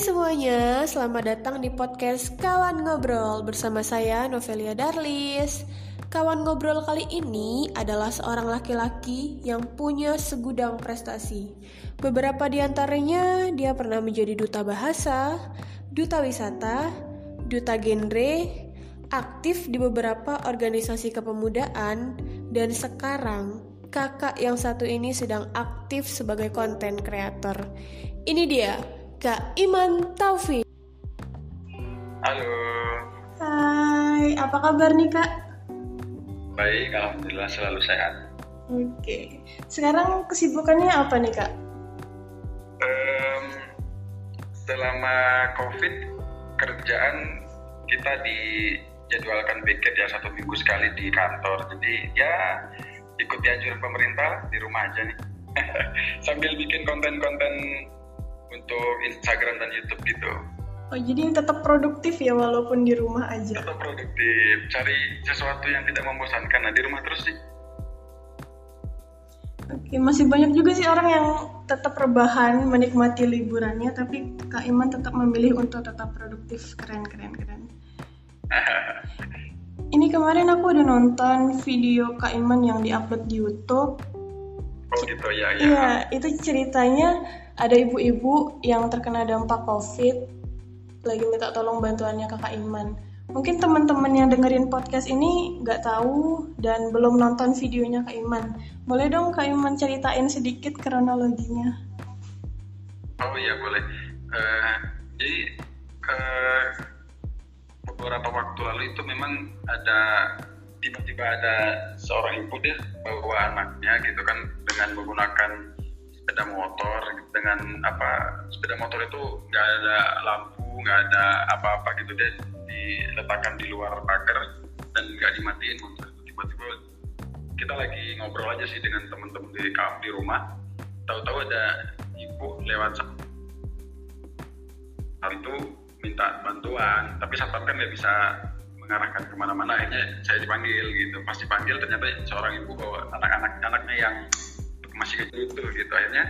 semuanya, selamat datang di podcast Kawan Ngobrol bersama saya Novelia Darlis. Kawan Ngobrol kali ini adalah seorang laki-laki yang punya segudang prestasi. Beberapa di antaranya dia pernah menjadi duta bahasa, duta wisata, duta genre, aktif di beberapa organisasi kepemudaan, dan sekarang kakak yang satu ini sedang aktif sebagai konten kreator. Ini dia, Kak Iman Taufik. Halo, Hai, apa kabar nih Kak? baik, alhamdulillah selalu sehat. Oke, sekarang kesibukannya apa nih Kak? Em, selama COVID kerjaan kita dijadwalkan piket ya satu minggu sekali di kantor. Jadi ya ikuti anjuran pemerintah di rumah aja nih. Sambil bikin konten-konten untuk Instagram dan YouTube gitu. Oh, jadi tetap produktif ya walaupun di rumah aja. Tetap produktif, cari sesuatu yang tidak membosankan. Nah di rumah terus sih. Oke, masih banyak juga sih orang yang tetap rebahan, menikmati liburannya, tapi Kak Iman tetap memilih untuk tetap produktif. Keren, keren, keren. Ini kemarin aku udah nonton video Kak Iman yang diupload di YouTube. Oh gitu ya ya. Iya, itu ceritanya ada ibu-ibu yang terkena dampak COVID, lagi minta tolong bantuannya ke Kak Iman. Mungkin teman-teman yang dengerin podcast ini nggak tahu dan belum nonton videonya Kak Iman. Boleh dong Kak Iman ceritain sedikit kronologinya? Oh iya boleh. Eh, jadi eh, beberapa waktu lalu itu memang ada tiba-tiba ada seorang ibu dia bawa anaknya gitu kan dengan menggunakan sepeda motor dengan apa sepeda motor itu nggak ada lampu nggak ada apa-apa gitu. Dia diletakkan di luar pagar dan nggak dimatiin motor tiba-tiba kita lagi ngobrol aja sih dengan teman-teman di di rumah. Tahu-tahu ada ibu lewat hal itu minta bantuan tapi satpam kan nggak bisa mengarahkan ke mana-mana. Akhirnya saya dipanggil gitu. Pas dipanggil ternyata seorang ibu bawa anak-anak anaknya yang masih kecil itu gitu. Akhirnya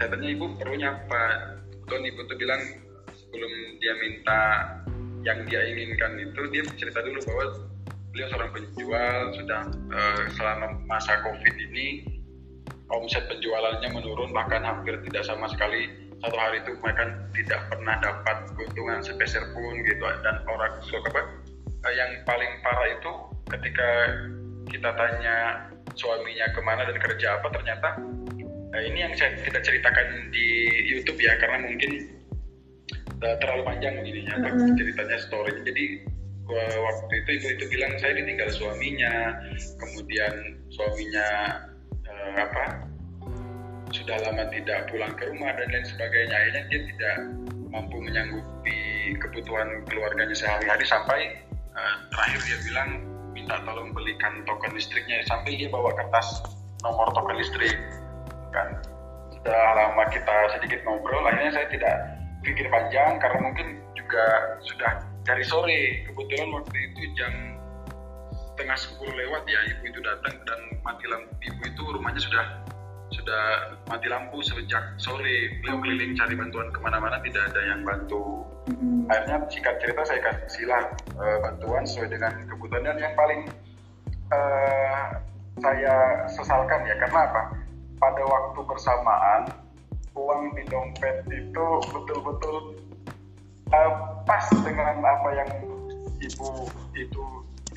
saya tanya ibu perlunya apa kebetulan ibu tuh bilang sebelum dia minta yang dia inginkan itu dia cerita dulu bahwa beliau seorang penjual sudah eh, selama masa covid ini omset penjualannya menurun bahkan hampir tidak sama sekali. Satu hari itu mereka tidak pernah dapat keuntungan sepeser pun gitu. Dan orang apa? Eh, yang paling parah itu ketika kita tanya suaminya ke mana dan kerja apa ternyata eh, ini yang saya tidak ceritakan di YouTube ya karena mungkin eh, terlalu panjang ininya apa, Mhm. ceritanya story jadi waktu itu ibu itu bilang saya ditinggal suaminya kemudian suaminya eh, apa sudah lama tidak pulang ke rumah dan lain sebagainya akhirnya dia tidak mampu menyanggupi kebutuhan keluarganya sehari-hari sampai eh, terakhir dia bilang minta tolong belikan token listriknya. Sampai dia bawa kertas nomor token listrik kan. Sudah lama kita sedikit ngobrol akhirnya saya tidak pikir panjang karena mungkin juga sudah dari sore. Kebetulan waktu itu jam setengah sepuluh lewat ya ibu itu datang dan mati lampu ibu itu rumahnya sudah sudah mati lampu sejak sore. Beliau keliling cari bantuan ke mana-mana tidak ada yang bantu. Akhirnya singkat cerita saya kasih lah eh, bantuan sesuai dengan kebutuhan. Dan yang paling eh, saya sesalkan ya karena apa? Pada waktu bersamaan uang di dompet itu betul-betul eh, pas dengan apa yang ibu itu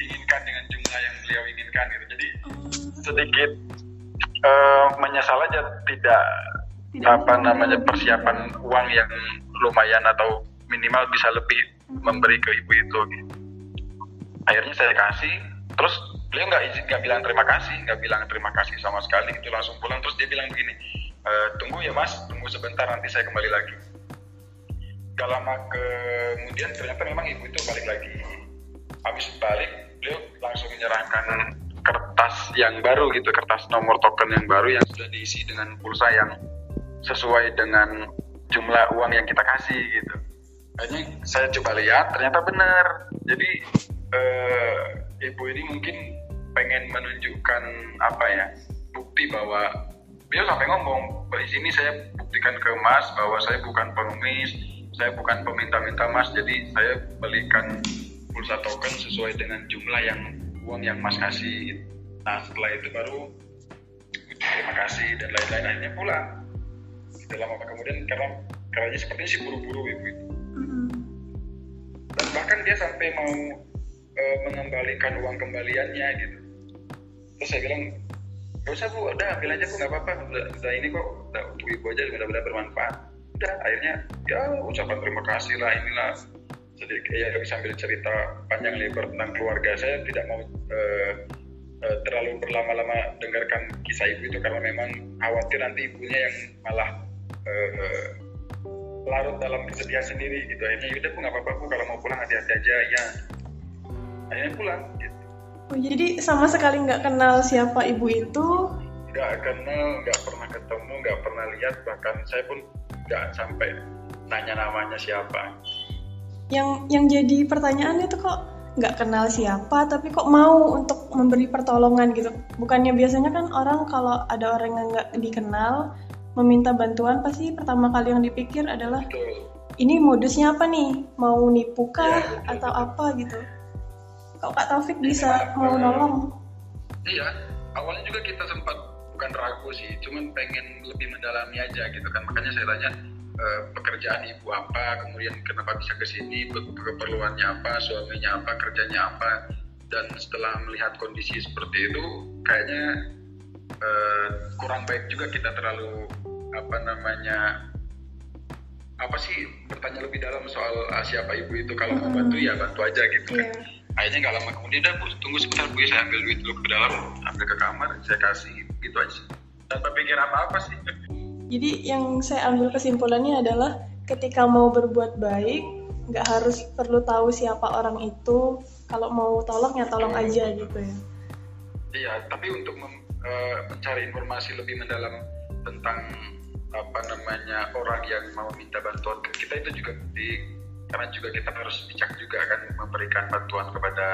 inginkan dengan jumlah yang beliau inginkan gitu. Jadi sedikit eh, menyesal aja tidak Tidak apa namanya persiapan uang yang lumayan atau minimal bisa lebih memberi ke ibu itu gitu. akhirnya saya kasih terus beliau nggak izin nggak bilang terima kasih nggak bilang terima kasih sama sekali itu langsung pulang terus dia bilang begini "E, tunggu ya mas tunggu sebentar nanti saya kembali lagi. Gak lama kemudian ternyata memang ibu itu balik lagi. Habis balik beliau langsung menyerahkan kertas yang baru gitu kertas nomor token yang baru yang sudah diisi dengan pulsa yang sesuai dengan jumlah uang yang kita kasih gitu. Akhirnya saya coba lihat ternyata benar. Jadi eh, ibu ini mungkin pengen menunjukkan apa ya bukti bahwa beliau sampai ngomong di sini saya buktikan ke mas bahwa saya bukan pengemis saya bukan peminta-minta mas jadi saya belikan pulsa token sesuai dengan jumlah yang uang yang mas kasih. Nah setelah itu baru terima kasih dan lain-lain. Akhirnya pulang. Dalam lama kemudian karena karena sepertinya sih buru-buru ibu itu dan bahkan dia sampai mau e, mengembalikan uang kembaliannya gitu. Terus saya bilang gak usah bu. Udah ambil aja bu. Nggak apa-apa. Udah, udah ini kok. Udah untuk ibu aja mudah-mudahan bermanfaat. Udah akhirnya ya ucapan terima kasih lah inilah sedikit ya sambil cerita panjang lebar tentang keluarga saya tidak mau uh, uh, terlalu berlama-lama dengarkan kisah ibu itu karena memang khawatir nanti ibunya yang malah uh, larut dalam kesedihan sendiri gitu. Akhirnya yaudah bu nggak apa-apa bu kalau mau pulang hati-hati aja. Ya. Akhirnya pulang gitu. oh, jadi sama sekali nggak kenal siapa ibu itu? Nggak kenal nggak pernah ketemu nggak pernah lihat. Bahkan saya pun nggak sampai nanya namanya siapa yang yang jadi pertanyaan itu kok nggak kenal siapa tapi kok mau untuk memberi pertolongan gitu. Bukannya biasanya kan orang kalau ada orang yang nggak dikenal meminta bantuan pasti pertama kali yang dipikir adalah ini modusnya apa nih? Mau nipu kah ya, atau apa gitu? Kok Kak Taufik bisa mau nolong? iya. Awalnya juga kita sempat bukan ragu sih cuman pengen lebih mendalami aja gitu kan. Makanya saya tanya e, pekerjaan ibu apa kemudian kenapa bisa ke sini keperluannya apa suaminya apa kerjanya apa dan setelah melihat kondisi seperti itu kayaknya uh, kurang baik juga kita terlalu apa namanya apa sih bertanya lebih dalam soal uh, siapa ibu itu kalau mau bantu ya bantu aja gitu yeah. kan iya. akhirnya nggak lama kemudian dah bu tunggu sebentar bu ya saya ambil duit dulu ke dalam ambil ke kamar saya kasih gitu aja tanpa pikir apa apa sih jadi yang saya ambil kesimpulannya adalah ketika mau berbuat baik nggak harus perlu tahu siapa orang itu. Kalau mau tolong ya tolong aja gitu ya. Iya tapi untuk uh, mencari informasi lebih mendalam tentang apa namanya orang yang mau minta bantuan kita itu juga di karena juga kita harus bijak juga kan memberikan bantuan kepada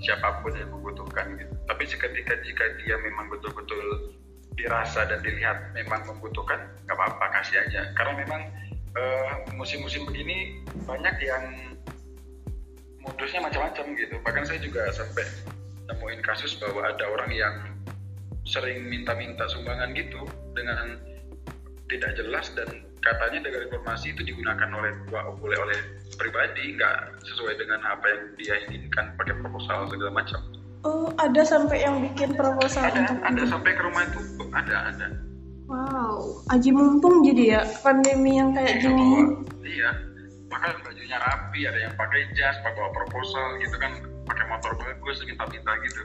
siapa pun yang membutuhkan gitu. Tapi seketika jika dia memang betul-betul dirasa dan dilihat memang membutuhkan, nggak apa-apa kasih aja. Karena memang uh, musim-musim begini banyak yang modusnya macam-macam gitu. Bahkan saya juga sampai nemuin kasus bahwa ada orang yang sering minta-minta sumbangan gitu dengan tidak jelas dan katanya dengan informasi itu digunakan oleh oleh oleh pribadi nggak sesuai dengan apa yang dia inginkan pakai proposal segala macam. Oh, ada sampai yang bikin proposal ada, untuk ada itu. sampai ke rumah itu. Ada ada. Wow, aji mumpung jadi ya pandemi yang kayak iya, gini. Iya, bahkan bajunya rapi, ada yang pakai jas, pakai proposal gitu kan, pakai motor bagus, minta-minta gitu.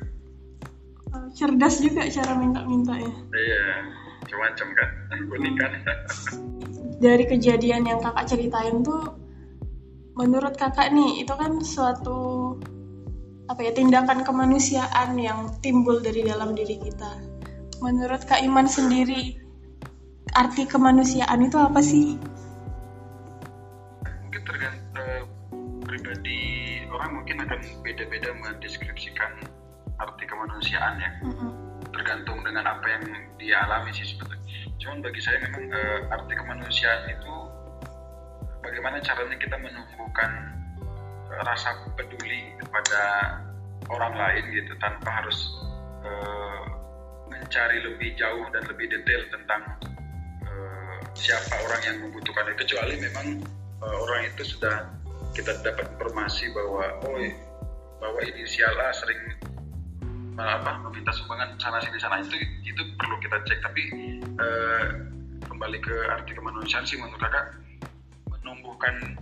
Cerdas juga cara minta-minta ya. Iya macam-macam kan. Unikan dari kejadian yang kakak ceritain tuh menurut kakak nih itu kan suatu apa ya tindakan kemanusiaan yang timbul dari dalam diri kita. Menurut kak Iman sendiri arti kemanusiaan itu apa sih? Mungkin tergantung eh, pribadi orang mungkin akan beda-beda mendeskripsikan arti kemanusiaan ya. Mm-hmm. tergantung dengan apa yang dia alami sih sebetulnya. Cuman bagi saya memang uh, arti kemanusiaan itu bagaimana caranya kita menumbuhkan rasa peduli kepada orang lain gitu tanpa harus uh, mencari lebih jauh dan lebih detail tentang uh, siapa orang yang membutuhkan. Kecuali memang uh, orang itu sudah kita dapat informasi bahwa oh bahwa inisial A sering apa meminta sumbangan sana sini sana. Itu itu perlu kita cek. Tapi uh, kembali ke arti kemanusiaan sih menurut kakak menumbuhkan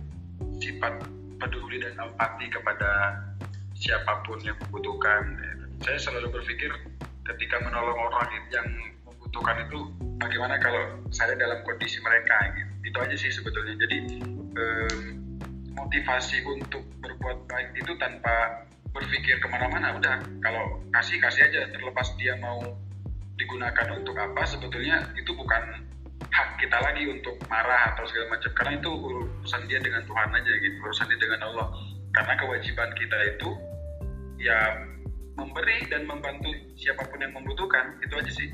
sifat peduli dan empati kepada siapa pun yang membutuhkan. Saya selalu berpikir ketika menolong orang yang membutuhkan itu bagaimana kalau saya dalam kondisi mereka gitu. Itu aja sih sebetulnya. Jadi um, motivasi untuk berbuat baik itu tanpa berpikir ke mana-mana udah. Kalau kasih kasih aja terlepas dia mau digunakan untuk apa sebetulnya itu bukan hak kita lagi untuk marah atau segala macam. Karena itu urusan dia dengan Tuhan aja gitu urusan dia dengan Allah. Karena kewajiban kita itu ya memberi dan membantu siapa pun yang membutuhkan itu aja sih.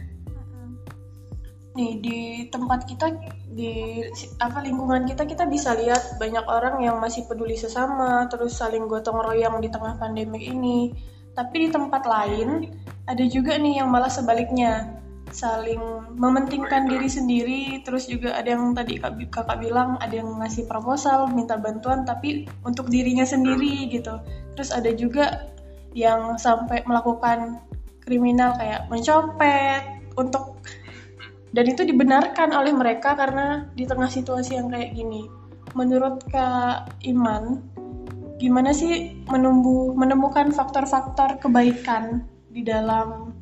Nih di tempat kita di apa lingkungan kita kita bisa lihat banyak orang yang masih peduli sesama terus saling gotong royong di tengah pandemi ini. Tapi di tempat lain ada juga nih yang malah sebaliknya saling mementingkan diri sendiri. Terus juga ada yang tadi kakak bilang ada yang ngasih proposal minta bantuan tapi untuk dirinya sendiri gitu. Terus ada juga yang sampai melakukan kriminal kayak mencopet untuk dan itu dibenarkan oleh mereka karena di tengah situasi yang kayak gini. Menurut Kak Iman gimana sih menumbuh menemukan faktor-faktor kebaikan di dalam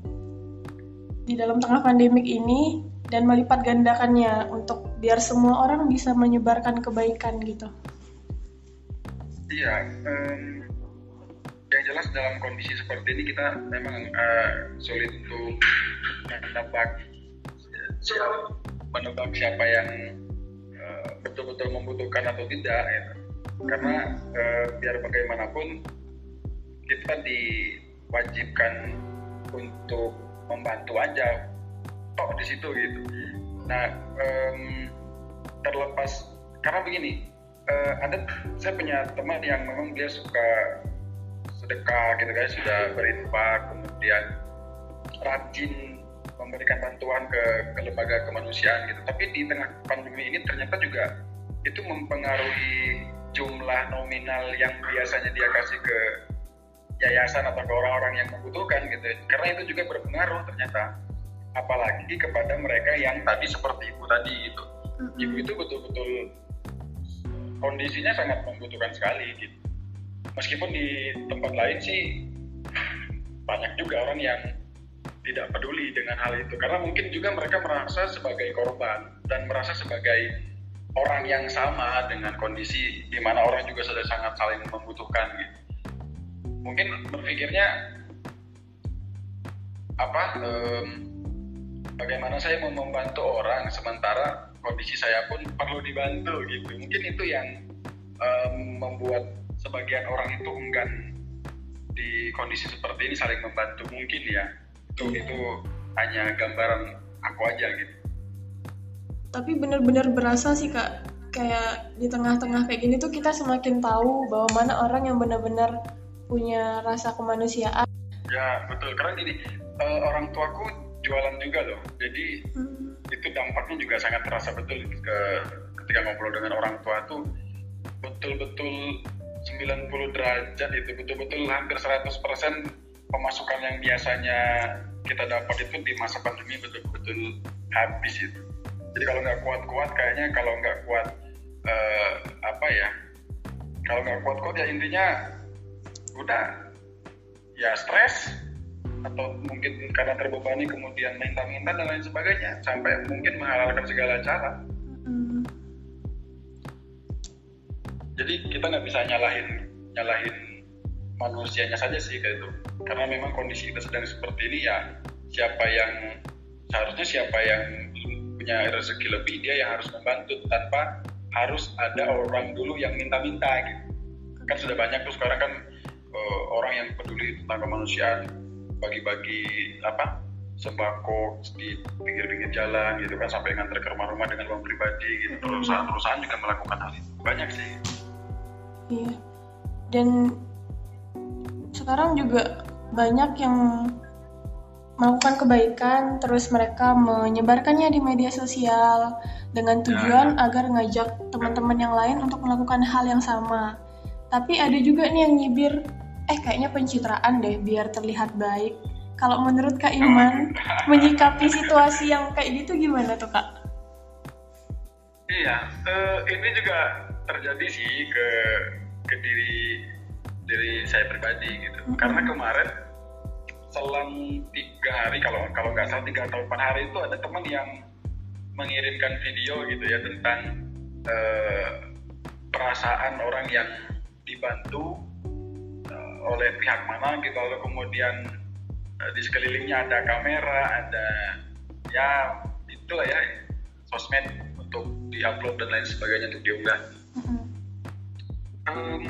di dalam tengah pandemik ini dan melipat gandakannya untuk biar semua orang bisa menyebarkan kebaikan gitu. Iya, um, yang jelas dalam kondisi seperti ini kita memang uh, sulit untuk menebak siapa menebak siapa yang uh, betul-betul membutuhkan atau tidak ya. karena uh, biar bagaimanapun kita diwajibkan untuk membantu aja tok di situ gitu nah um, terlepas karena begini uh, ada saya punya teman yang memang dia suka sedekah gitu guys sudah berinfak kemudian rajin memberikan bantuan ke, ke lembaga kemanusiaan gitu. Tapi di tengah pandemi ini ternyata juga itu mempengaruhi jumlah nominal yang biasanya dia kasih ke yayasan atau ke orang-orang yang membutuhkan gitu. Karena itu juga berpengaruh ternyata. Apalagi kepada mereka yang tadi seperti ibu tadi gitu. Ibu itu betul-betul kondisinya sangat membutuhkan sekali gitu. Meskipun di tempat lain sih banyak juga orang yang tidak peduli dengan hal itu karena mungkin juga mereka merasa sebagai korban dan merasa sebagai orang yang sama dengan kondisi di mana orang juga sudah sangat saling membutuhkan gitu. Mungkin berpikirnya apa um, bagaimana saya mau membantu orang sementara kondisi saya pun perlu dibantu gitu. Mungkin itu yang um, membuat sebagian orang itu enggan di kondisi seperti ini saling membantu mungkin ya. Itu itu hanya gambaran aku aja gitu. Tapi benar-benar berasa sih kak. Kayak di tengah-tengah kayak gini tuh kita semakin tahu bahwa mana orang yang benar-benar punya rasa kemanusiaan ya betul karena gini uh, orang tuaku jualan juga loh jadi hmm. itu dampaknya juga sangat terasa betul ke ketika ngobrol dengan orang tua tuh betul-betul 90 derajat itu betul-betul hampir 100% pemasukan yang biasanya kita dapat itu di masa pandemi betul-betul habis itu. Jadi kalau nggak kuat-kuat kayaknya kalau nggak kuat uh, apa ya, kalau nggak kuat-kuat ya intinya udah ya stres atau mungkin karena terbebani kemudian minta-minta dan lain sebagainya sampai mungkin menghalalkan segala cara. Mm. Jadi kita nggak bisa nyalahin nyalahin manusianya saja sih kayak itu karena memang kondisi kita sedang seperti ini ya siapa yang seharusnya siapa yang punya rezeki lebih dia yang harus membantu tanpa harus ada orang dulu yang minta-minta gitu kan sudah banyak tuh sekarang kan uh, orang yang peduli tentang kemanusiaan bagi-bagi apa sembako di pinggir-pinggir jalan gitu kan sampai ngantar ke rumah-rumah dengan uang pribadi gitu. Perusahaan-perusahaan juga melakukan hal itu. Banyak sih. Iya. Dan sekarang juga banyak yang melakukan kebaikan terus mereka menyebarkannya di media sosial dengan tujuan ya. agar ngajak teman-teman yang lain untuk melakukan hal yang sama. Tapi ada juga nih yang nyibir, eh kayaknya pencitraan deh biar terlihat baik. Kalau menurut Kak Iman, menyikapi situasi yang kayak gitu gimana tuh Kak? Iya, uh, ini juga terjadi sih ke ke diri dari saya pribadi gitu mm-hmm. karena kemarin selang tiga hari kalau kalau nggak salah tiga atau empat hari itu ada teman yang mengirimkan video gitu ya tentang uh, perasaan orang yang dibantu oleh pihak mana gitu. Lalu kemudian uh, di sekelilingnya ada kamera ada ya itulah ya sosmed untuk diupload dan lain sebagainya untuk diunggah. Mm-hmm. um,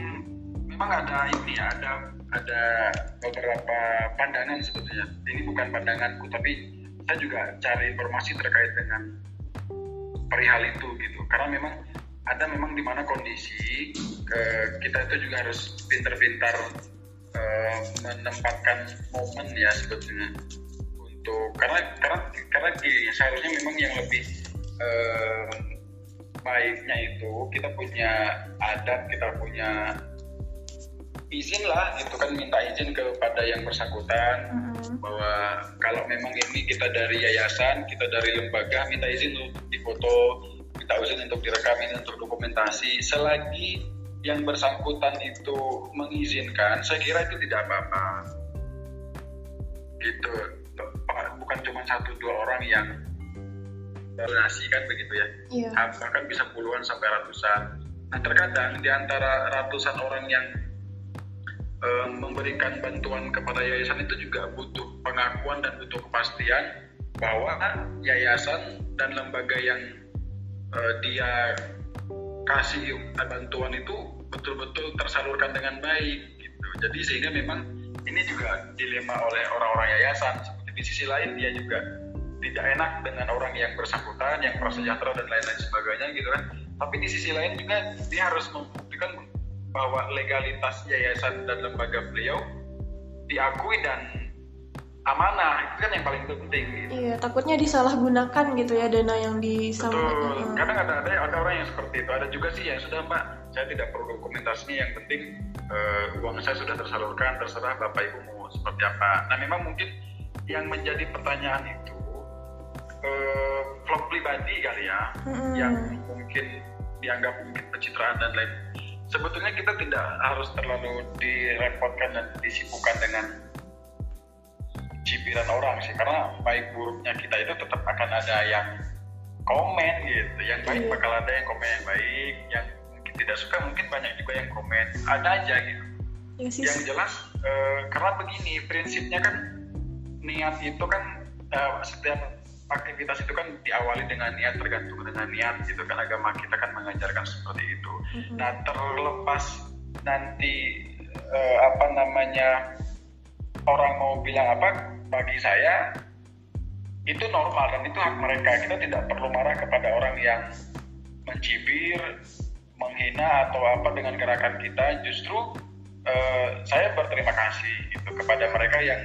memang ada ini ya ada ada beberapa pandangan sebetulnya. Ini bukan pandanganku tapi saya juga cari informasi terkait dengan perihal itu gitu. Karena memang ada memang di mana kondisi uh, kita itu juga harus pintar-pintar uh, menempatkan momen ya sebetulnya. Untuk karena karena karena di, seharusnya memang yang lebih uh, baiknya itu kita punya adat kita punya izin lah itu kan minta izin kepada yang bersangkutan. Mm-hmm. bahwa kalau memang ini kita dari yayasan kita dari lembaga minta izin untuk difoto minta izin untuk direkam ini untuk dokumentasi. Selagi yang bersangkutan itu mengizinkan saya kira itu tidak apa-apa. Gitu. Bukan cuma satu dua orang yang donasi kan begitu ya. Yeah. bahkan bisa puluhan sampai ratusan. Nah terkadang di antara ratusan orang yang uh, memberikan bantuan kepada yayasan itu juga butuh pengakuan dan butuh kepastian bahwa yayasan dan lembaga yang uh, dia kasih bantuan itu betul-betul tersalurkan dengan baik gitu. Jadi sehingga memang ini juga dilema oleh orang-orang yayasan. Seperti di sisi lain dia juga tidak enak dengan orang yang bersangkutan, yang prasejahtera dan lain-lain sebagainya gitu kan. Tapi di sisi lain juga dia harus membuktikan bahwa legalitas yayasan dan lembaga beliau diakui dan amanah itu kan yang paling penting gitu. Iya, takutnya disalahgunakan gitu ya dana yang disampaikan. Betul. Kadang ada ada ada orang yang seperti itu. Ada juga sih yang sudah Mbak, saya tidak perlu dokumentasinya yang penting uh, uang saya sudah tersalurkan, terserah Bapak Ibu mau seperti apa. Nah, memang mungkin yang menjadi pertanyaan itu uh, vlog pribadi kali ya, hmm. yang mungkin dianggap mungkin pencitraan dan lain sebetulnya kita tidak harus terlalu direpotkan dan disibukkan dengan cibiran orang sih. Karena baik buruknya kita itu tetap akan ada yang komen gitu. Yang baik yeah. bakal ada yang komen yang baik. Yang mungkin tidak suka mungkin banyak juga yang komen. Ada aja gitu. Yes, iya yang jelas uh, karena begini prinsipnya kan niat itu kan uh, setiap aktivitas itu kan diawali dengan niat tergantung dengan niat gitu kan. Agama kita kan mengajarkan seperti itu. Mm-hmm. nah terlepas nanti uh, apa namanya orang mau bilang apa bagi saya itu normal dan itu hak mereka. Kita tidak perlu marah kepada orang yang mencibir menghina atau apa dengan gerakan kita. Justru uh, saya berterima kasih gitu kepada mereka yang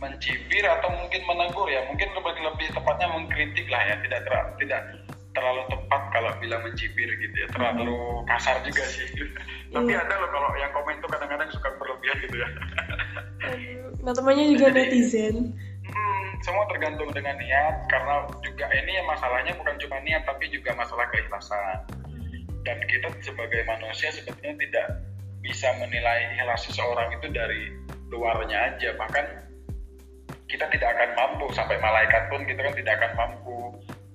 mencibir atau mungkin menegur ya. Mungkin lebih lebih tepatnya mengkritik lah ya. Tidak tidak terlalu tepat kalau bilang mencibir gitu ya. Terlalu kasar juga sih. Tapi iya. ada loh kalau yang komen tuh kadang-kadang suka berlebihan gitu ya. Nah temannya juga netizen. hmm, semua tergantung dengan niat karena juga ini ya masalahnya bukan cuma niat tapi juga masalah keikhlasan. Dan kita sebagai manusia sebetulnya tidak bisa menilai ikhlas seseorang itu dari luarnya aja. Bahkan kita tidak akan mampu sampai malaikat pun kita kan tidak akan mampu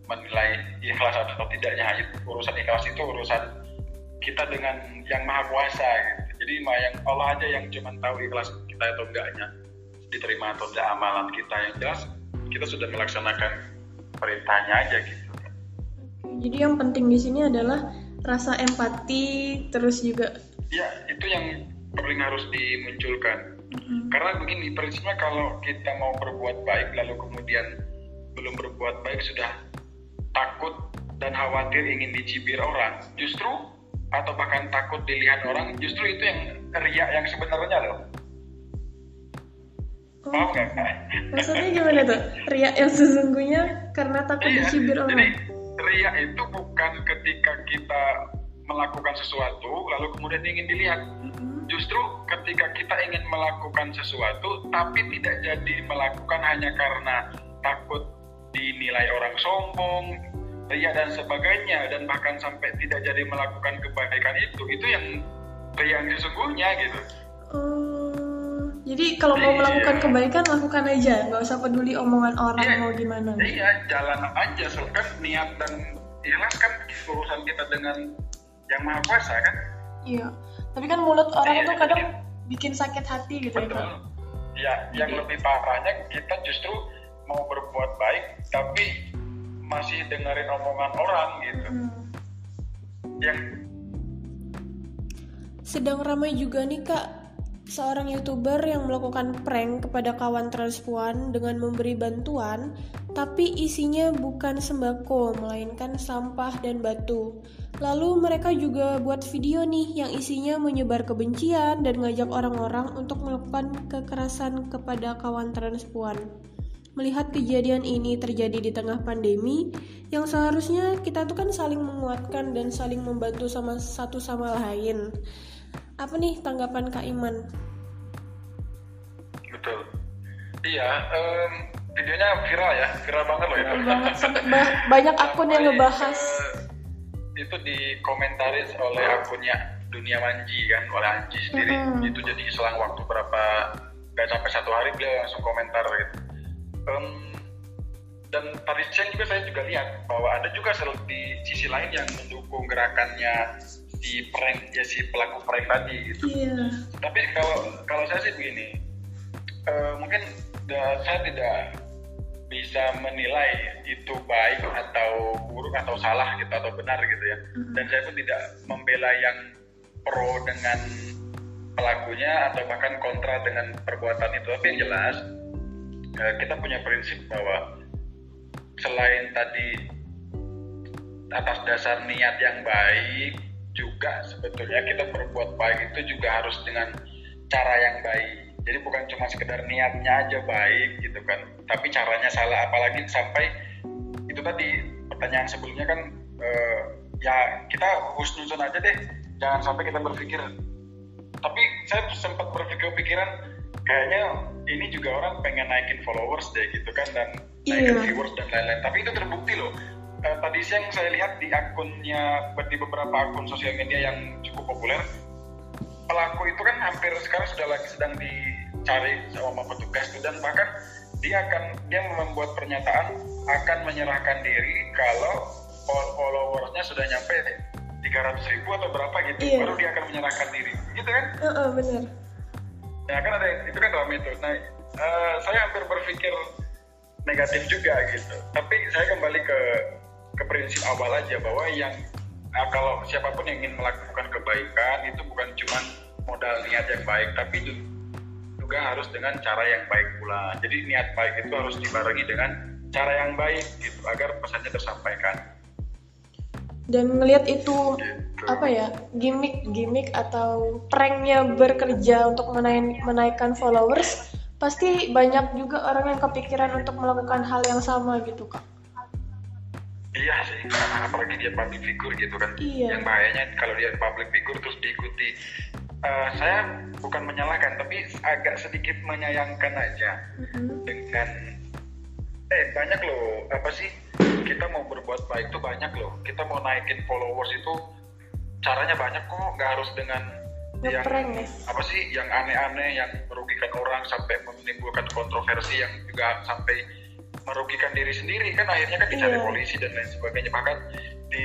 menilai ikhlas atau tidaknya hanya urusan ikhlas itu urusan kita dengan yang maha kuasa gitu. jadi yang Allah aja yang cuma tahu ikhlas kita atau enggaknya diterima atau tidak amalan kita yang jelas kita sudah melaksanakan perintahnya aja gitu. Jadi yang penting di sini adalah rasa empati terus juga ya itu yang paling harus dimunculkan. Hmm Karena begini, prinsipnya kalau kita mau berbuat baik lalu kemudian belum berbuat baik sudah takut dan khawatir ingin dicibir orang, justru atau bahkan takut dilihat orang, justru itu yang riak yang sebenarnya loh. Oh. Paham? Maksudnya gimana tuh? Riak yang sesungguhnya karena takut iya, dicibir orang. Jadi riak itu bukan ketika kita melakukan sesuatu lalu kemudian ingin dilihat. Mm-hmm justru ketika kita ingin melakukan sesuatu tapi tidak jadi melakukan hanya karena takut dinilai orang sombong, ria dan sebagainya dan bahkan sampai tidak jadi melakukan kebaikan itu itu yang yang sesungguhnya gitu. Uh, jadi kalau mau iya. melakukan kebaikan lakukan aja, nggak usah peduli omongan orang iya, mau gimana. Iya, jalan aja, kan niat dan ikhlas kan urusan kita dengan yang maha kuasa kan. Iya tapi kan mulut orang itu kadang bikin sakit hati gitu Betul. ya ya yang lebih parahnya kita justru tapi masih dengerin omongan orang gitu hmm. yang sedang ramai juga nih kak seorang youtuber yang melakukan prank kepada kawan transpuan dengan memberi bantuan tapi isinya bukan sembako, melainkan sampah dan batu. Lalu mereka juga buat video nih yang isinya menyebar kebencian dan ngajak orang-orang untuk melakukan kekerasan kepada kawan transpuan. Melihat kejadian ini terjadi di tengah pandemi, yang seharusnya kita tuh kan saling menguatkan dan saling membantu sama satu sama lain. Apa nih tanggapan Kak Iman? Betul. Iya, um, videonya viral ya, viral banget loh itu. Banget, banyak akun yang ngebahas. Uh, itu dikomentaris oleh akunnya Dunia Manji kan, oleh Anji sendiri. Hmm. Itu jadi selang waktu berapa, gak sampai satu hari beliau langsung komentar gitu. Um, dan tadi siang juga saya juga lihat bahwa ada juga di sisi lain yang mendukung gerakannya si prank ya si pelaku prank tadi gitu. Yeah. Tapi kalau kalau saya sih begini, uh, mungkin uh, saya tidak bisa menilai itu baik atau buruk atau salah gitu atau benar gitu ya. Mm-hmm. Dan saya pun tidak membela yang pro dengan pelakunya atau bahkan kontra dengan perbuatan itu. Tapi yang jelas uh, kita punya prinsip bahwa selain tadi atas dasar niat yang baik juga sebetulnya kita berbuat baik itu juga harus dengan cara yang baik. Jadi bukan cuma sekedar niatnya aja baik gitu kan tapi caranya salah. Apalagi sampai itu tadi pertanyaan sebelumnya kan uh, ya kita husnuzon aja deh. Jangan sampai kita berpikir. Tapi saya sempat berpikir pikiran kayaknya ini juga orang pengen naikin followers deh gitu kan dan iya. naikin viewers dan lain-lain. Tapi itu terbukti loh. Uh, tadi siang saya lihat di akunnya di beberapa akun sosial media yang cukup populer pelaku itu kan hampir sekarang sudah lagi sedang dicari sama petugas itu dan bahkan dia akan dia membuat pernyataan akan menyerahkan diri kalau followersnya sudah nyampe 300 ribu atau berapa gitu iya. baru dia akan menyerahkan diri. Gitu kan? Uh, uh, benar ya kan ada itu kan dalam itu nah uh, saya hampir berpikir negatif juga gitu tapi saya kembali ke ke prinsip awal aja bahwa yang Nah, kalau siapa pun yang ingin melakukan kebaikan itu bukan cuma modal niat yang baik, tapi juga harus dengan cara yang baik pula. Jadi niat baik itu harus dibarengi dengan cara yang baik gitu agar pesannya tersampaikan. Dan melihat itu gitu. Apa ya gimmick-gimmick atau pranknya bekerja untuk menaik, menaikkan followers, pasti banyak juga orang yang kepikiran untuk melakukan hal yang sama gitu kak. Iya sih apalagi dia public figure gitu kan. Iya. yang bahayanya kalau dia public figure terus diikuti. Uh, saya bukan menyalahkan tapi agak sedikit menyayangkan aja. Mm-hmm. dengan eh banyak loh apa sih kita mau berbuat baik tuh banyak loh. Kita mau naikin followers itu caranya banyak kok nggak harus dengan yang ya? apa sih yang aneh-aneh yang merugikan orang sampai menimbulkan kontroversi yang juga sampai merugikan diri sendiri kan akhirnya kan dicari yeah. polisi dan lain sebagainya bahkan di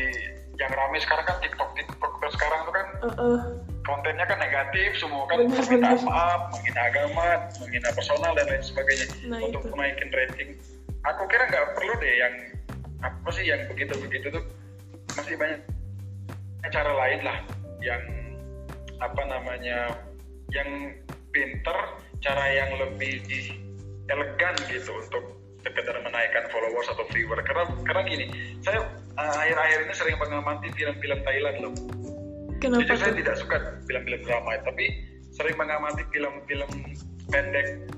yang ramai sekarang kan TikTok TikTok sekarang tuh kan uh -uh. kontennya kan negatif semua kan permintaan maaf menghina agama menghina personal dan lain sebagainya nah, untuk itu. menaikin rating aku kira nggak perlu deh yang apa sih yang begitu begitu tuh masih banyak cara lain lah yang apa namanya yang pinter cara yang lebih elegan gitu untuk sekedar menaikkan followers atau viewer. Karena karena gini saya uh, akhir-akhir ini sering mengamati film-film Thailand loh. Kenapa Jadi saya tidak suka film-film drama tapi sering mengamati film-film pendek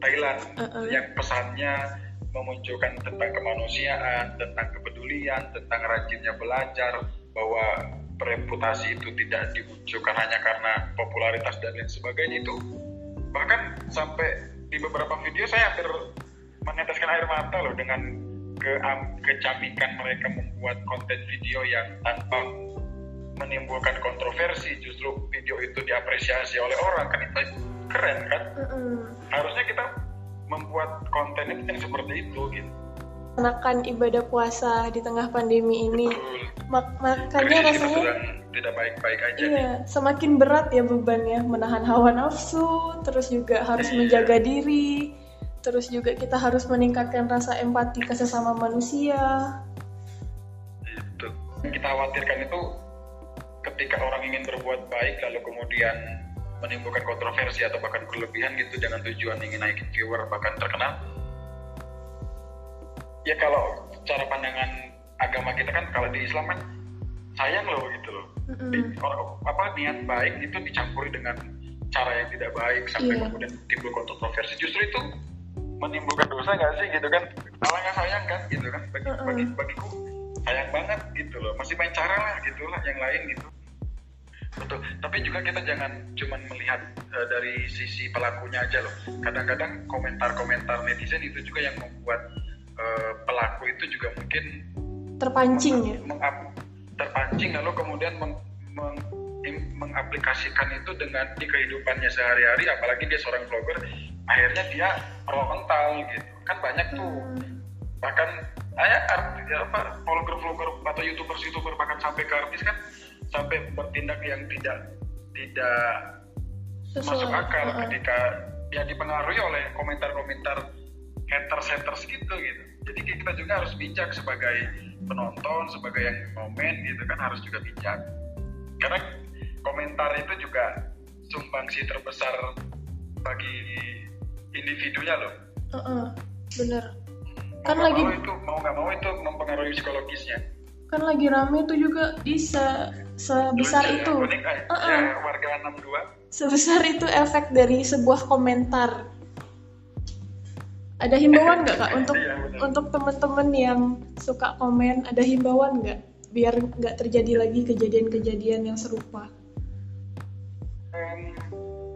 Thailand uh -uh. yang pesannya memunculkan tentang kemanusiaan, tentang kepedulian, tentang rajinnya belajar, bahwa reputasi itu tidak dimunculkan hanya karena popularitas dan lain sebagainya itu. Bahkan sampai di beberapa video saya hampir meneteskan air mata loh dengan ke kecamikan mereka membuat konten video yang tanpa menimbulkan kontroversi. Justru video itu diapresiasi oleh orang kan itu keren kan? Harusnya kita membuat konten yang seperti itu gitu menakan ibadah puasa di tengah pandemi ini Mak makanya rasanya tidak baik-baik aja iya nih. semakin berat ya bebannya menahan hawa nafsu terus juga harus iya. menjaga diri terus juga kita harus meningkatkan rasa empati ke sesama manusia itu kita khawatirkan itu ketika orang ingin berbuat baik lalu kemudian menimbulkan kontroversi atau bahkan berlebihan gitu dengan tujuan ingin naikin viewer bahkan terkenal ya kalau cara pandangan agama kita kan kalau di Islam kan sayang loh gitu loh. Di, orang, apa niat baik itu dicampuri dengan cara yang tidak baik sampai Iya. kemudian timbul kontroversi. Justru itu menimbulkan dosa nggak sih gitu kan? Allah nggak sayang kan gitu kan? Bagi, Mm-mm. bagi bagiku sayang banget gitu loh. Masih main cara lah gitu lah yang lain gitu. Betul. Tapi juga kita jangan cuman melihat eh, dari sisi pelakunya aja loh. Kadang-kadang komentar-komentar netizen itu juga yang membuat eh, pelaku itu juga mungkin terpancing ya terpancing lalu kemudian meng- meng- mengaplikasikan itu dengan di kehidupannya sehari-hari apalagi dia seorang vlogger akhirnya dia frontal gitu kan banyak tuh bahkan saya ya apa vlogger-vlogger atau youtubers-youtuber bahkan sampai ke artis kan sampai bertindak yang tidak tidak masuk Sesuai. akal Heeh. ketika ya dipengaruhi oleh komentar-komentar haters-haters gitu gitu. Jadi kita juga harus bijak sebagai penonton, sebagai yang komen gitu kan harus juga bijak. Karena komentar itu juga sumbangsi terbesar bagi individunya loh. Heeh, bener Mau Kan nggak lagi- mau itu mau nggak mau itu mempengaruhi psikologisnya. kan lagi rame tuh juga bisa sebesar Lucu ya, itu unik, eh, Heeh. ya, warga 62 sebesar itu efek dari sebuah komentar ada himbauan nggak kak untuk untuk teman-teman yang suka komen ada himbauan nggak? Biar nggak terjadi lagi kejadian-kejadian yang serupa.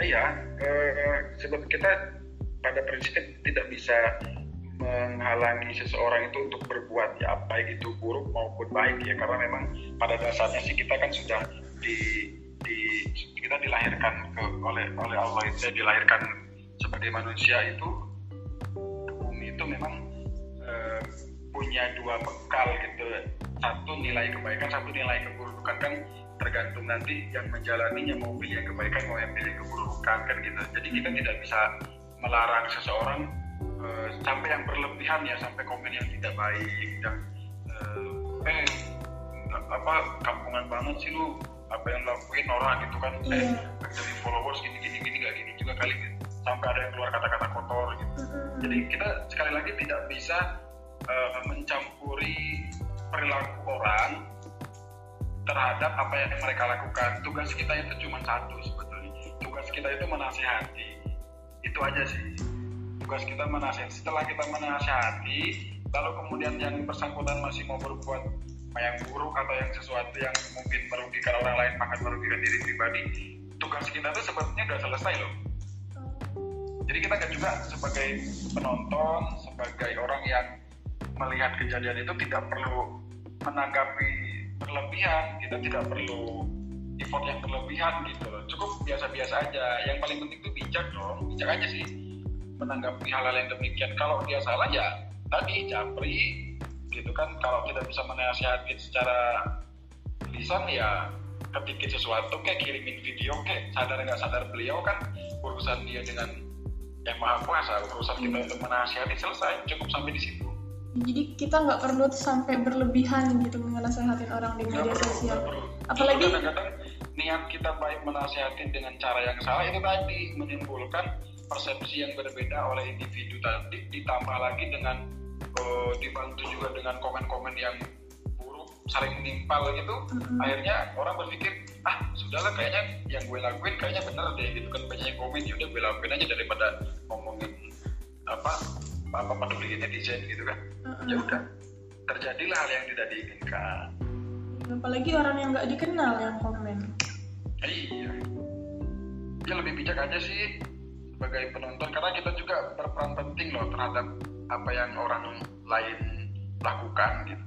Iya, sebab kita pada prinsipnya tidak bisa menghalangi seseorang itu untuk berbuat ya baik itu buruk maupun baik ya. Karena memang pada dasarnya sih kita kan sudah di, di kita dilahirkan ke, oleh oleh Allah itu dilahirkan sebagai manusia itu itu memang eh, punya dua bekal gitu. Satu nilai kebaikan satu nilai keburukan. Kan tergantung nanti yang menjalaninya mau pilih yang kebaikan mau yang pilih keburukan kan gitu. Jadi kita tidak bisa melarang seseorang eh, sampai yang berlebihan ya sampai komen yang tidak baik yang eh, eh apa kampungan banget sih lu apa yang lakuin orang gitu kan. Eh Iya. jadi followers gini gini gini gak gini juga kali gitu. Sampai ada yang keluar kata-kata kotor gitu jadi kita sekali lagi tidak bisa eh, mencampuri perilaku orang terhadap apa yang mereka lakukan. Tugas kita itu cuma satu sebetulnya. Tugas kita itu menasihati. Itu aja sih. Tugas kita menasihati. Setelah kita menasihati, lalu kemudian yang bersangkutan masih mau berbuat yang buruk atau yang sesuatu yang mungkin merugikan orang lain bahkan merugikan diri pribadi, tugas kita itu sebetulnya udah selesai loh. Jadi kita kan juga sebagai penonton, sebagai orang yang melihat kejadian itu tidak perlu menanggapi berlebihan, kita tidak perlu effort yang berlebihan gitu loh. Cukup biasa-biasa aja. Yang paling penting itu bijak dong, bijak aja sih menanggapi hal-hal yang demikian. Kalau dia salah ya tadi japri gitu kan. Kalau tidak bisa menasihati secara lisan ya ketikit sesuatu kayak kirimin video kayak sadar nggak sadar beliau kan urusan dia dengan yang maha kuasa urusan kita untuk menasihati. Selesai cukup sampai di situ. Jadi kita nggak perlu sampai berlebihan gitu menasehatin orang di media sosial. perlu. Apalagi- kadang-kadang niat kita baik menasihati dengan cara yang salah itu tadi menimbulkan persepsi yang berbeda oleh individu tadi ditambah lagi dengan eh, dibantu juga dengan komen-komen yang saling menimpal gitu Mm-mm. akhirnya orang berpikir ah sudahlah kayaknya yang gue lakuin kayaknya bener deh gitu kan banyak yang komen ya udah gue lakuin aja daripada ngomongin apa apa peduli netizen gitu kan ya udah terjadilah hal yang tidak diinginkan apalagi orang yang nggak dikenal yang komen Iya. Dia lebih bijak aja sih sebagai penonton karena kita juga berperan penting loh terhadap apa yang orang lain lakukan gitu.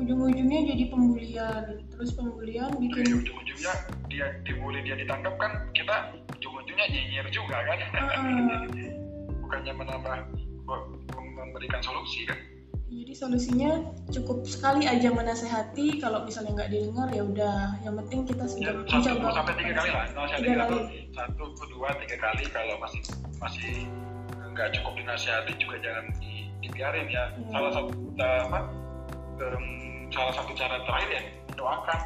Ujung-ujungnya jadi pembulian terus pembulian Jadi bikin ujung-ujungnya dia dibully dia ditangkap kan kita ujung-ujungnya nyinyir juga kan. Heeh. Bukannya menambah memberikan solusi kan. jadi solusinya cukup sekali aja menasehati kalau misalnya nggak didengar ya udah yang penting kita Ya, sudah satu mencoba sampai tiga kali lah. Tiga satu, kali. satu, dua, tiga kali kalau masih masih nggak cukup dinasihati juga jangan di- dibiarin ya. Hmm. Salah satu eh, apa? Em, salah satu cara terakhir ya doakan.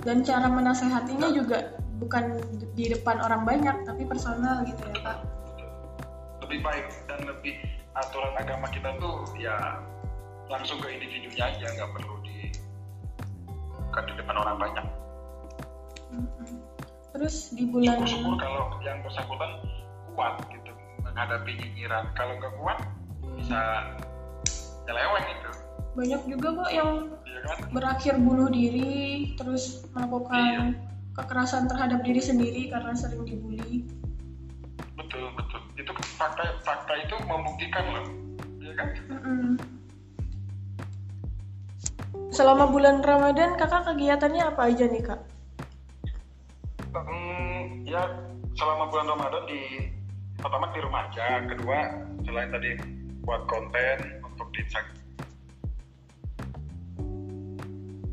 dan cara menasehatinya juga bukan di depan orang banyak tapi personal gitu ya kak lebih baik dan lebih aturan agama kita tuh ya langsung ke individunya aja nggak perlu di kan di depan orang banyak. Terus di bulan syukur-syukur kalau yang bersangkutan kuat gitu menghadapi nyinyiran kalau nggak kuat bisa nyeleweng itu banyak juga kok yang iya kan? berakhir bunuh diri terus melakukan Iya. kekerasan terhadap diri sendiri karena sering dibully. Betul betul. Itu fakta fakta itu membuktikan loh. Iya kan? Mm-mm. selama bulan Ramadan kakak kegiatannya apa aja nih kak? Hmm, ya selama bulan Ramadan di pertama di rumah aja, kedua selain tadi buat konten Instagram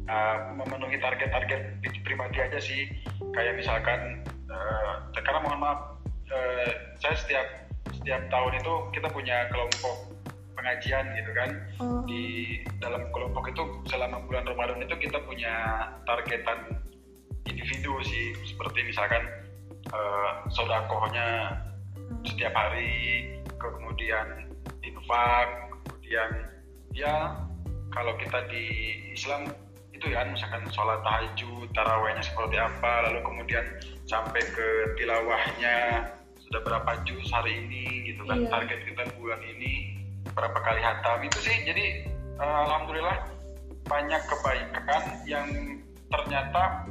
uh, memenuhi target-target di- pribadi aja sih. Kayak misalkan uh, karena mohon maaf uh, saya setiap setiap tahun itu kita punya kelompok pengajian gitu kan. Oh. di dalam kelompok itu selama bulan Ramadan itu kita punya targetan individu sih. Seperti misalkan eh, sodakohnya setiap hari kemudian infak kemudian ya kalau kita di Islam itu ya misalkan sholat tahajud tarawehnya seperti apa lalu kemudian sampai ke tilawahnya sudah berapa juz hari ini gitu kan Iya. target kita bulan ini berapa kali hatam itu sih jadi eh, alhamdulillah banyak kebaikan yang ternyata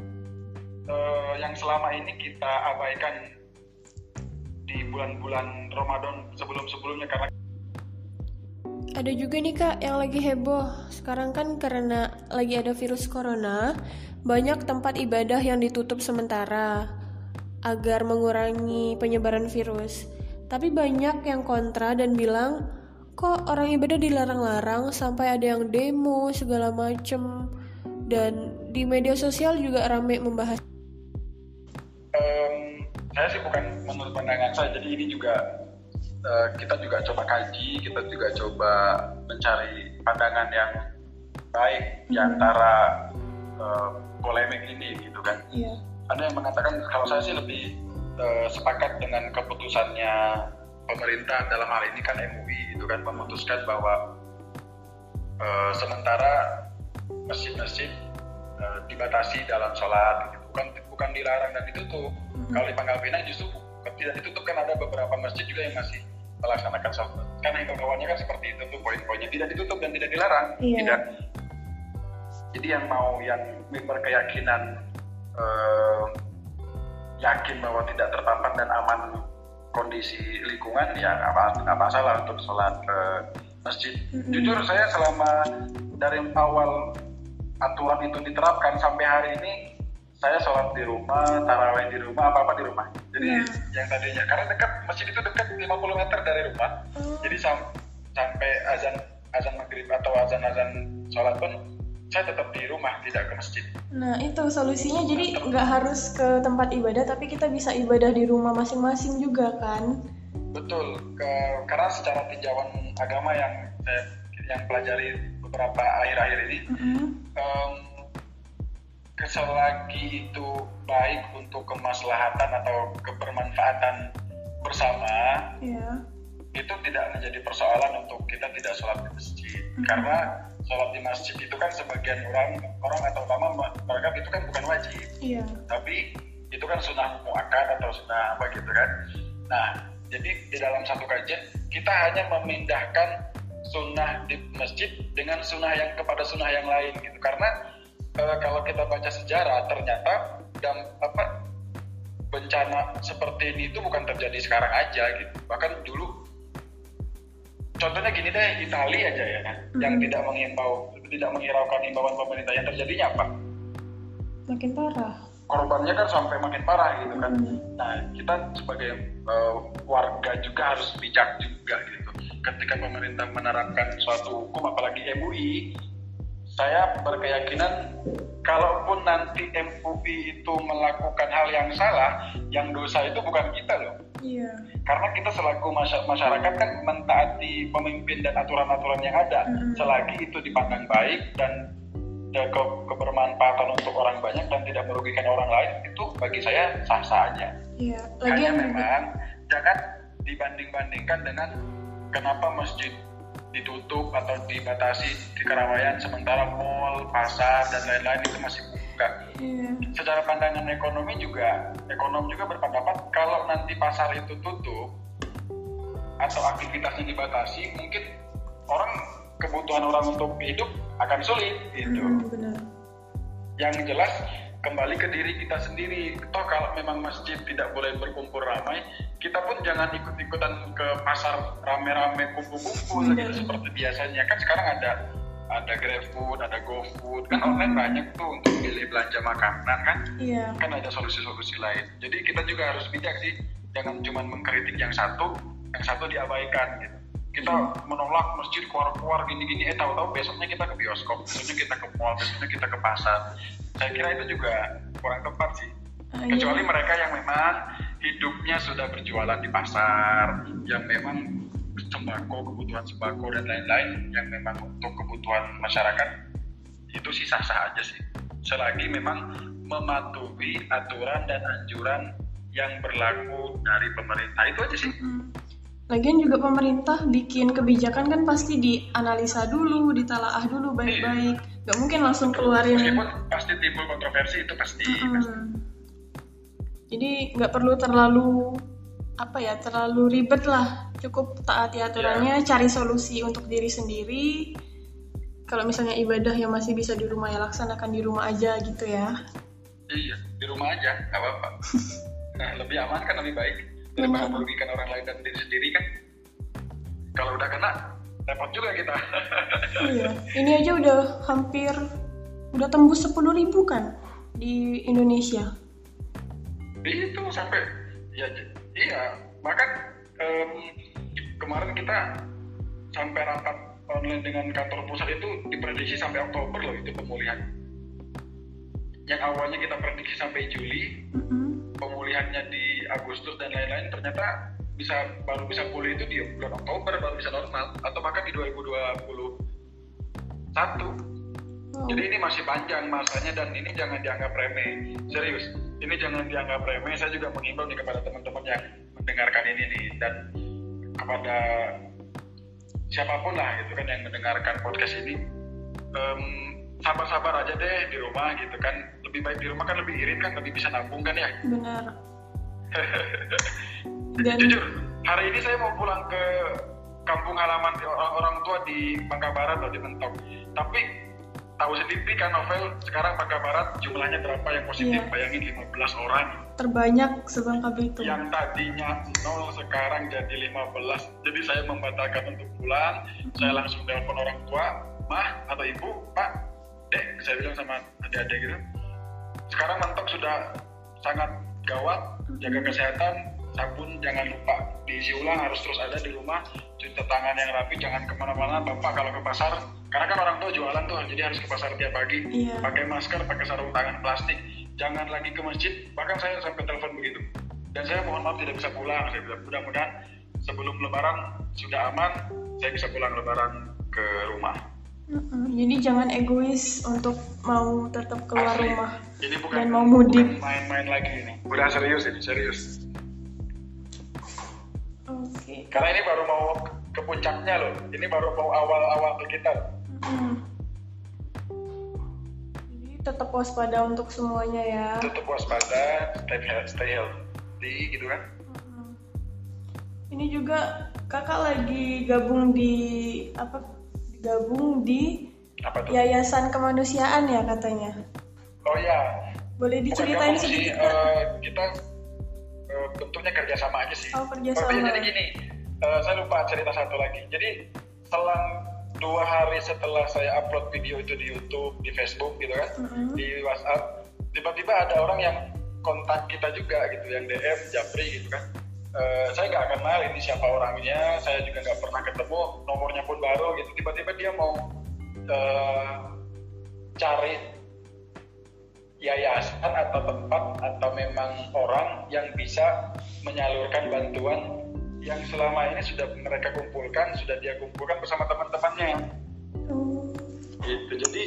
eh, yang selama ini kita abaikan di bulan-bulan Ramadan sebelum-sebelumnya karena Ada juga nih kak yang lagi heboh. Sekarang kan karena lagi ada virus corona, banyak tempat ibadah yang ditutup sementara agar mengurangi penyebaran virus. Tapi banyak yang kontra dan bilang, kok orang ibadah dilarang-larang sampai ada yang demo segala macem. Dan di media sosial juga rame membahas. Em, saya sih bukan menurut pandangan saya jadi ini juga eh, kita juga coba kaji kita juga coba mencari pandangan yang baik di Mhm. antara eh, polemik ini gitu kan Iya. ada yang mengatakan kalau saya sih lebih eh, sepakat dengan keputusannya pemerintah dalam hal ini kan MUI itu kan memutuskan bahwa eh, sementara masjid-masjid eh, dibatasi dalam sholat gitu. bukan bukan dilarang dan ditutup Mhm. kalau di Pangkal Pinang justru tidak ditutup kan ada beberapa masjid juga yang masih melaksanakan sholat karena himbauannya kan seperti itu tuh poin-poinnya tidak ditutup dan tidak dilarang Iya. tidak jadi yang mau yang berkeyakinan eh, yakin bahwa tidak terpapar dan aman kondisi lingkungan ya apa- nggak masalah untuk sholat ke masjid. Mm-mm. Jujur saya selama dari awal aturan itu diterapkan sampai hari ini saya sholat di rumah, taraweh di rumah, apa apa di rumah. Jadi Nah. yang tadinya karena dekat masjid itu dekat 50 meter dari rumah, Oh. jadi sam- sampai azan azan maghrib atau azan azan sholat pun saya tetap di rumah tidak ke masjid. Nah itu solusinya jadi nggak harus ke tempat ibadah tapi kita bisa ibadah di rumah masing-masing juga kan? Betul, ke- karena secara tinjauan agama yang saya yang pelajari beberapa akhir-akhir ini, Mm-mm. em, selagi itu baik untuk kemaslahatan atau kebermanfaatan bersama, Iya. itu tidak menjadi persoalan untuk kita tidak sholat di masjid. Mhm. Karena sholat di masjid itu kan sebagian orang orang atau ulama menganggap itu kan bukan wajib. Iya. tapi itu kan sunnah muakkad atau sunnah apa gitu kan nah jadi di dalam satu kajian kita hanya memindahkan sunnah di masjid dengan sunnah yang kepada sunnah yang lain gitu karena eh, kalau kita baca sejarah ternyata dan apa bencana seperti ini itu bukan terjadi sekarang aja gitu bahkan dulu contohnya gini deh Italia aja ya kan yang Mhm. tidak mengimbau tidak menghiraukan imbauan pemerintah yang terjadinya apa Makin parah. korbannya kan sampai makin parah gitu kan. Hmm. Nah kita sebagai uh, warga juga harus bijak juga gitu. Ketika pemerintah menerapkan suatu hukum, apalagi MUI, saya berkeyakinan kalaupun nanti MUI itu melakukan hal yang salah, yang dosa itu bukan kita loh. Iya. Karena kita selaku masya- masyarakat kan mentaati pemimpin dan aturan-aturan yang ada. Mm-mm. Selagi itu dipandang baik dan ya, ke- kebermanfaatan untuk orang banyak dan tidak merugikan orang lain, itu bagi saya sah-sah aja. Iya. Hanya Lagian juga. memang jangan dibanding-bandingkan dengan kenapa masjid ditutup atau dibatasi di keramaian sementara mall, pasar dan lain-lain itu masih buka. Iya. Secara pandangan ekonomi juga, ekonom juga berpendapat kalau nanti pasar itu tutup atau aktivitasnya dibatasi, mungkin orang kebutuhan orang untuk hidup akan sulit gitu. Mm, benar. Yang jelas kembali ke diri kita sendiri. Toh kalau memang masjid tidak boleh berkumpul ramai, kita pun jangan ikut-ikutan ke pasar rame-rame kumpul-kumpul Benar. gitu seperti biasanya. Kan sekarang ada ada GrabFood, ada GoFood, kan Hmm. online banyak tuh untuk pilih belanja makanan kan. Iya. Kan ada solusi-solusi lain. Jadi kita juga harus bijak sih, jangan cuma mengkritik yang satu, yang satu diabaikan gitu. Kita menolak masjid keluar-keluar gini-gini, eh tahu-tahu besoknya kita ke bioskop, besoknya kita ke mall, besoknya kita ke pasar. Saya kira itu juga kurang tepat sih. Ah, iya. Kecuali mereka yang memang hidupnya sudah berjualan di pasar, yang memang sembako, kebutuhan sembako dan lain-lain, yang memang untuk kebutuhan masyarakat itu sih sah-sah aja sih. Selagi memang mematuhi aturan dan anjuran yang berlaku dari pemerintah itu aja sih. Lagian juga pemerintah bikin kebijakan kan pasti dianalisa dulu, ditalaah dulu baik-baik. Gak mungkin langsung keluarin. Meskipun pasti timbul kontroversi itu pasti. pasti. Mm. Jadi nggak perlu terlalu apa ya terlalu ribet lah. Cukup taati aturannya, cari solusi untuk diri sendiri. Kalau misalnya ibadah yang masih bisa di rumah ya laksanakan di rumah aja gitu ya. Iya, di rumah aja, nggak apa-apa. Nah, lebih aman kan lebih baik daripada merugikan orang lain dan diri sendiri kan. Kalau udah kena, repot juga kita. Iya. Ini aja udah hampir udah tembus 10.000 ribu kan di Indonesia. itu sampai ya iya bahkan em, kemarin kita sampai rapat online dengan kantor pusat itu diprediksi sampai Oktober loh itu pemulihan yang awalnya kita prediksi sampai Juli Mm-mm. Pemulihannya di Agustus dan lain-lain ternyata bisa baru bisa pulih itu di bulan Oktober baru bisa normal atau bahkan di 2021 Oh. jadi ini masih panjang masanya dan ini jangan dianggap remeh. Serius, ini jangan dianggap remeh. Saya juga mengimbau nih kepada teman-teman yang mendengarkan ini nih dan kepada siapa pun lah gitu kan yang mendengarkan podcast ini. Em, sabar-sabar aja deh di rumah gitu kan. Lebih baik di rumah kan lebih irit kan, lebih bisa nabung kan ya. Benar. Dan Jujur, hari ini saya mau pulang ke kampung halaman orang, orang tua di Bangka Barat atau di Mentok. Tapi tahu sendiri kan novel sekarang Bangka Barat jumlahnya berapa yang positif? Iya. Bayangin 15 orang. terbanyak sebangka Belitung. Yang tadinya 0 sekarang jadi 15. Jadi saya membatalkan untuk pulang. Saya langsung telepon orang tua, "Mah atau Ibu, Pak, Dek," saya bilang sama adik-adik gitu. Sekarang Mentok sudah sangat gawat, jaga kesehatan, sabun jangan lupa diisi ulang harus terus ada di rumah. Cuci tangan yang rapi jangan ke mana-mana. Bapak kalau ke pasar karena kan orang tua jualan tuh jadi harus ke pasar tiap pagi. Iya. pakai masker pakai sarung tangan plastik. Jangan lagi ke masjid bahkan saya sampai telepon begitu. Dan saya mohon maaf tidak bisa pulang saya bilang. Mudah-mudahan sebelum lebaran sudah aman saya bisa pulang lebaran ke rumah. Jadi jangan egois untuk mau tetap keluar Asli. rumah. ini bukan Dan mau mudik. main-main lagi ini udah serius ini serius Oke. karena ini baru mau ke puncaknya loh ini baru mau awal-awal kita loh. Mm. Jadi tetap waspada untuk semuanya ya. tetap waspada stay healthy, stay healthy gitu kan Mm. Ini juga kakak lagi gabung di apa? Gabung di apa tuh Yayasan Kemanusiaan ya katanya. oh ya Boleh diceritain sih sedikit Kak? eh, kita eh, bentuknya kerjasama aja sih Oh, kerjasama. iya, jadi gini eh, saya lupa cerita satu lagi jadi selang dua hari setelah saya upload video itu di YouTube di Facebook gitu kan Mm-mm. di WhatsApp tiba-tiba ada orang yang kontak kita juga gitu yang DM Japri gitu kan Eh, saya nggak kenal ini siapa orangnya saya juga nggak pernah ketemu nomornya pun baru gitu. Tiba-tiba dia mau eh, cari yayasan atau tempat atau memang orang yang bisa menyalurkan bantuan yang selama ini sudah mereka kumpulkan sudah dia kumpulkan bersama teman-temannya. Oh. gitu. Jadi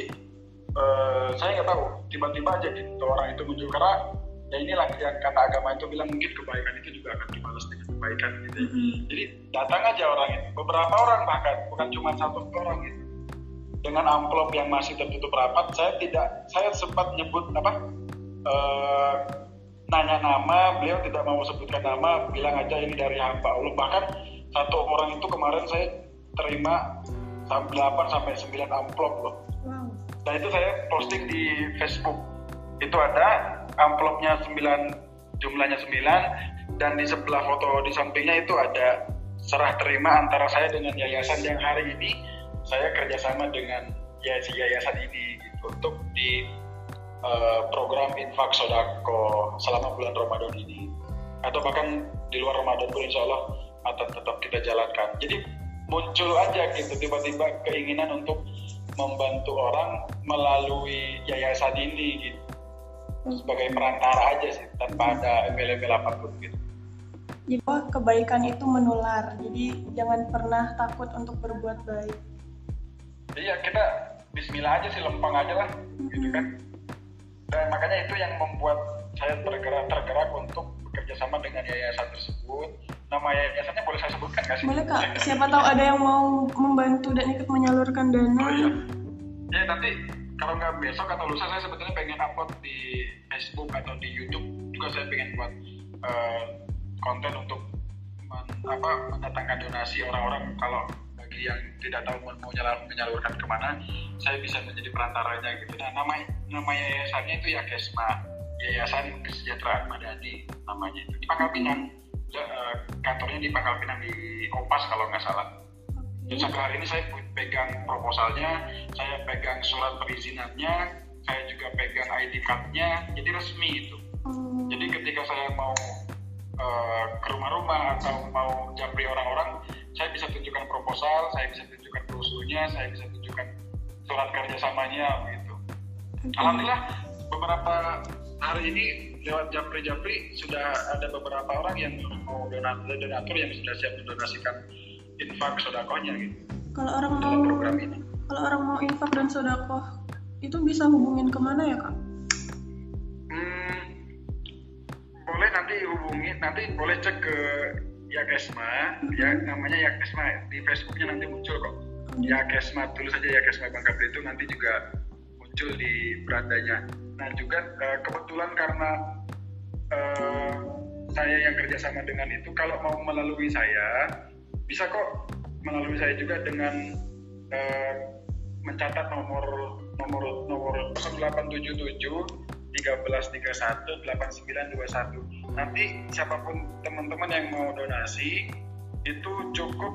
eh, saya nggak tahu tiba-tiba aja gitu orang itu muncul. Karena ya inilah yang kata agama itu bilang mungkin kebaikan itu juga akan dibalas dengan kebaikan gitu. Mm-hmm. Jadi datang aja orang ini, beberapa orang bahkan bukan cuma satu orang gitu. Dengan amplop yang masih tertutup rapat, saya tidak, saya sempat nyebut apa, uh, nanya nama, beliau tidak mau sebutkan nama, bilang aja ini dari hamba Allah. Bahkan satu orang itu kemarin saya terima 8 sampai 9 amplop loh. Wow. Dan itu saya posting di Facebook. Itu ada amplopnya 9 jumlahnya 9 dan di sebelah foto di sampingnya itu ada serah terima antara saya dengan yayasan yang hari ini. Saya kerjasama dengan yayasan ini gitu, untuk di uh, program infak sodako selama bulan Ramadan ini. Atau bahkan di luar Ramadan pun insya Allah akan tetap kita jalankan. Jadi muncul aja gitu tiba-tiba keinginan untuk membantu orang melalui yayasan ini gitu sebagai perantara aja sih tanpa ada embel-embel apa pun gitu. Jadi kebaikan itu menular, jadi jangan pernah takut untuk berbuat baik. Iya kita Bismillah aja sih lempang aja lah, mm-hmm. gitu kan. Dan makanya itu yang membuat saya tergerak tergerak untuk bekerja sama dengan yayasan tersebut. Nama yayasannya boleh saya sebutkan nggak sih? Boleh kak. Siapa tahu ada yang mau membantu dan ikut menyalurkan dana. Oh iya. Ya nanti kalau nggak besok atau lusa saya sebetulnya pengen upload di Facebook atau di YouTube. Juga saya pengen buat uh, konten untuk men, apa mendatangkan donasi orang-orang. Kalau bagi yang tidak tahu mau menyalurkan ke mana saya bisa menjadi perantaranya gitu. Nah nama nama yayasannya itu ya Kesma Yayasan Kesejahteraan Madani namanya. Itu di Pangkal Pinang. Uh, kantornya di Pangkal Pinang di Opas kalau nggak salah dan sampai hari ini saya pegang proposalnya, saya pegang surat perizinannya, saya juga pegang ID card-nya, jadi resmi itu. Hmm. Jadi ketika saya mau uh, ke rumah-rumah atau mau japri orang-orang, saya bisa tunjukkan proposal, saya bisa tunjukkan brosurnya, saya bisa tunjukkan surat kerjasamanya gitu. Okay. Alhamdulillah beberapa hari ini lewat japri-japri sudah ada beberapa orang yang mau donatur, donatur yang sudah siap mendonasikan infak sodakohnya gitu. Kalau orang mau program ini. kalau orang mau infak dan sodakoh itu bisa hubungin ke mana ya kak? Hmm, boleh nanti hubungi nanti boleh cek ke Yakesma hmm. ya namanya Yakesma di Facebooknya nanti muncul kok. Hmm. Yakesma tulis saja Yakesma Bangka Belitung nanti juga muncul di berandanya nah juga uh, kebetulan karena uh, saya yang kerjasama dengan itu kalau mau melalui saya bisa kok melalui saya juga dengan uh, mencatat nomor nomor nomor 0877 1331 8921 nanti siapa pun teman-teman yang mau donasi itu cukup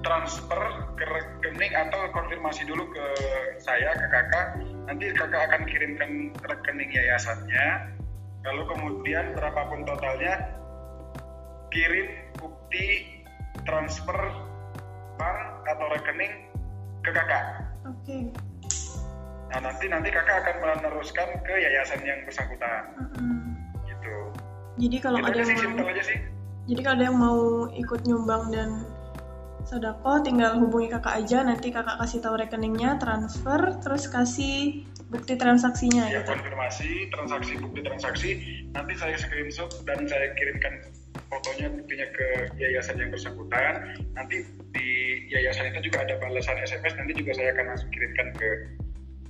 transfer ke rekening atau konfirmasi dulu ke saya ke kakak. Nanti kakak akan kirimkan rekening yayasannya. Lalu kemudian berapapun totalnya kirim bukti transfer bank atau rekening ke kakak. Oke. Okay. Nah nanti nanti kakak akan meneruskan ke yayasan yang bersangkutan. Mm-hmm. Gitu. Jadi kalau gitu ada yang sih, mau, aja sih. Jadi kalau ada yang mau ikut nyumbang dan sodako, tinggal hubungi kakak aja. Nanti kakak kasih tahu rekeningnya, transfer, terus kasih bukti transaksinya. Ya, gitu. konfirmasi, transaksi, bukti transaksi. Nanti saya screenshot dan saya kirimkan fotonya buktinya ke yayasan yang bersangkutan nanti di yayasan itu juga ada balasan SMS nanti juga saya akan langsung kirimkan ke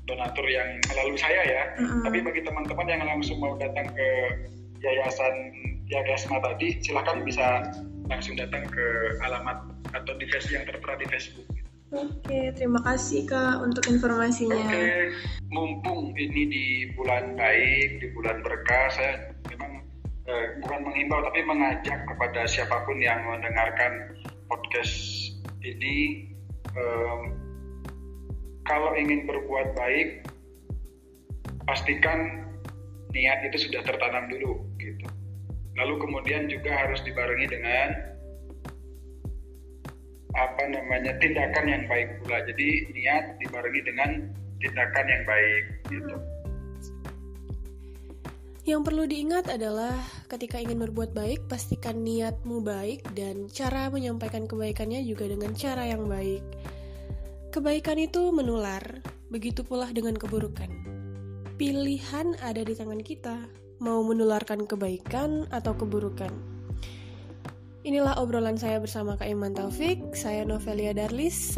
donatur yang melalui saya ya mm-hmm. tapi bagi teman-teman yang langsung mau datang ke yayasan Yagasma tadi silahkan bisa langsung datang ke alamat atau di yang tertera di Facebook Oke, terima kasih Kak untuk informasinya. Oke, mumpung ini di bulan baik, di bulan berkah, saya eh, bukan mengimbau tapi mengajak kepada siapa pun yang mendengarkan podcast ini eh, kalau ingin berbuat baik pastikan niat itu sudah tertanam dulu gitu. Lalu kemudian juga harus dibarengi dengan apa namanya tindakan yang baik pula. Jadi niat dibarengi dengan tindakan yang baik gitu yang perlu diingat adalah ketika ingin berbuat baik, pastikan niatmu baik dan cara menyampaikan kebaikannya juga dengan cara yang baik. Kebaikan itu menular, begitu pula dengan keburukan. Pilihan ada di tangan kita, mau menularkan kebaikan atau keburukan. Inilah obrolan saya bersama Kak Iman Taufik. Saya Novelia Darlis.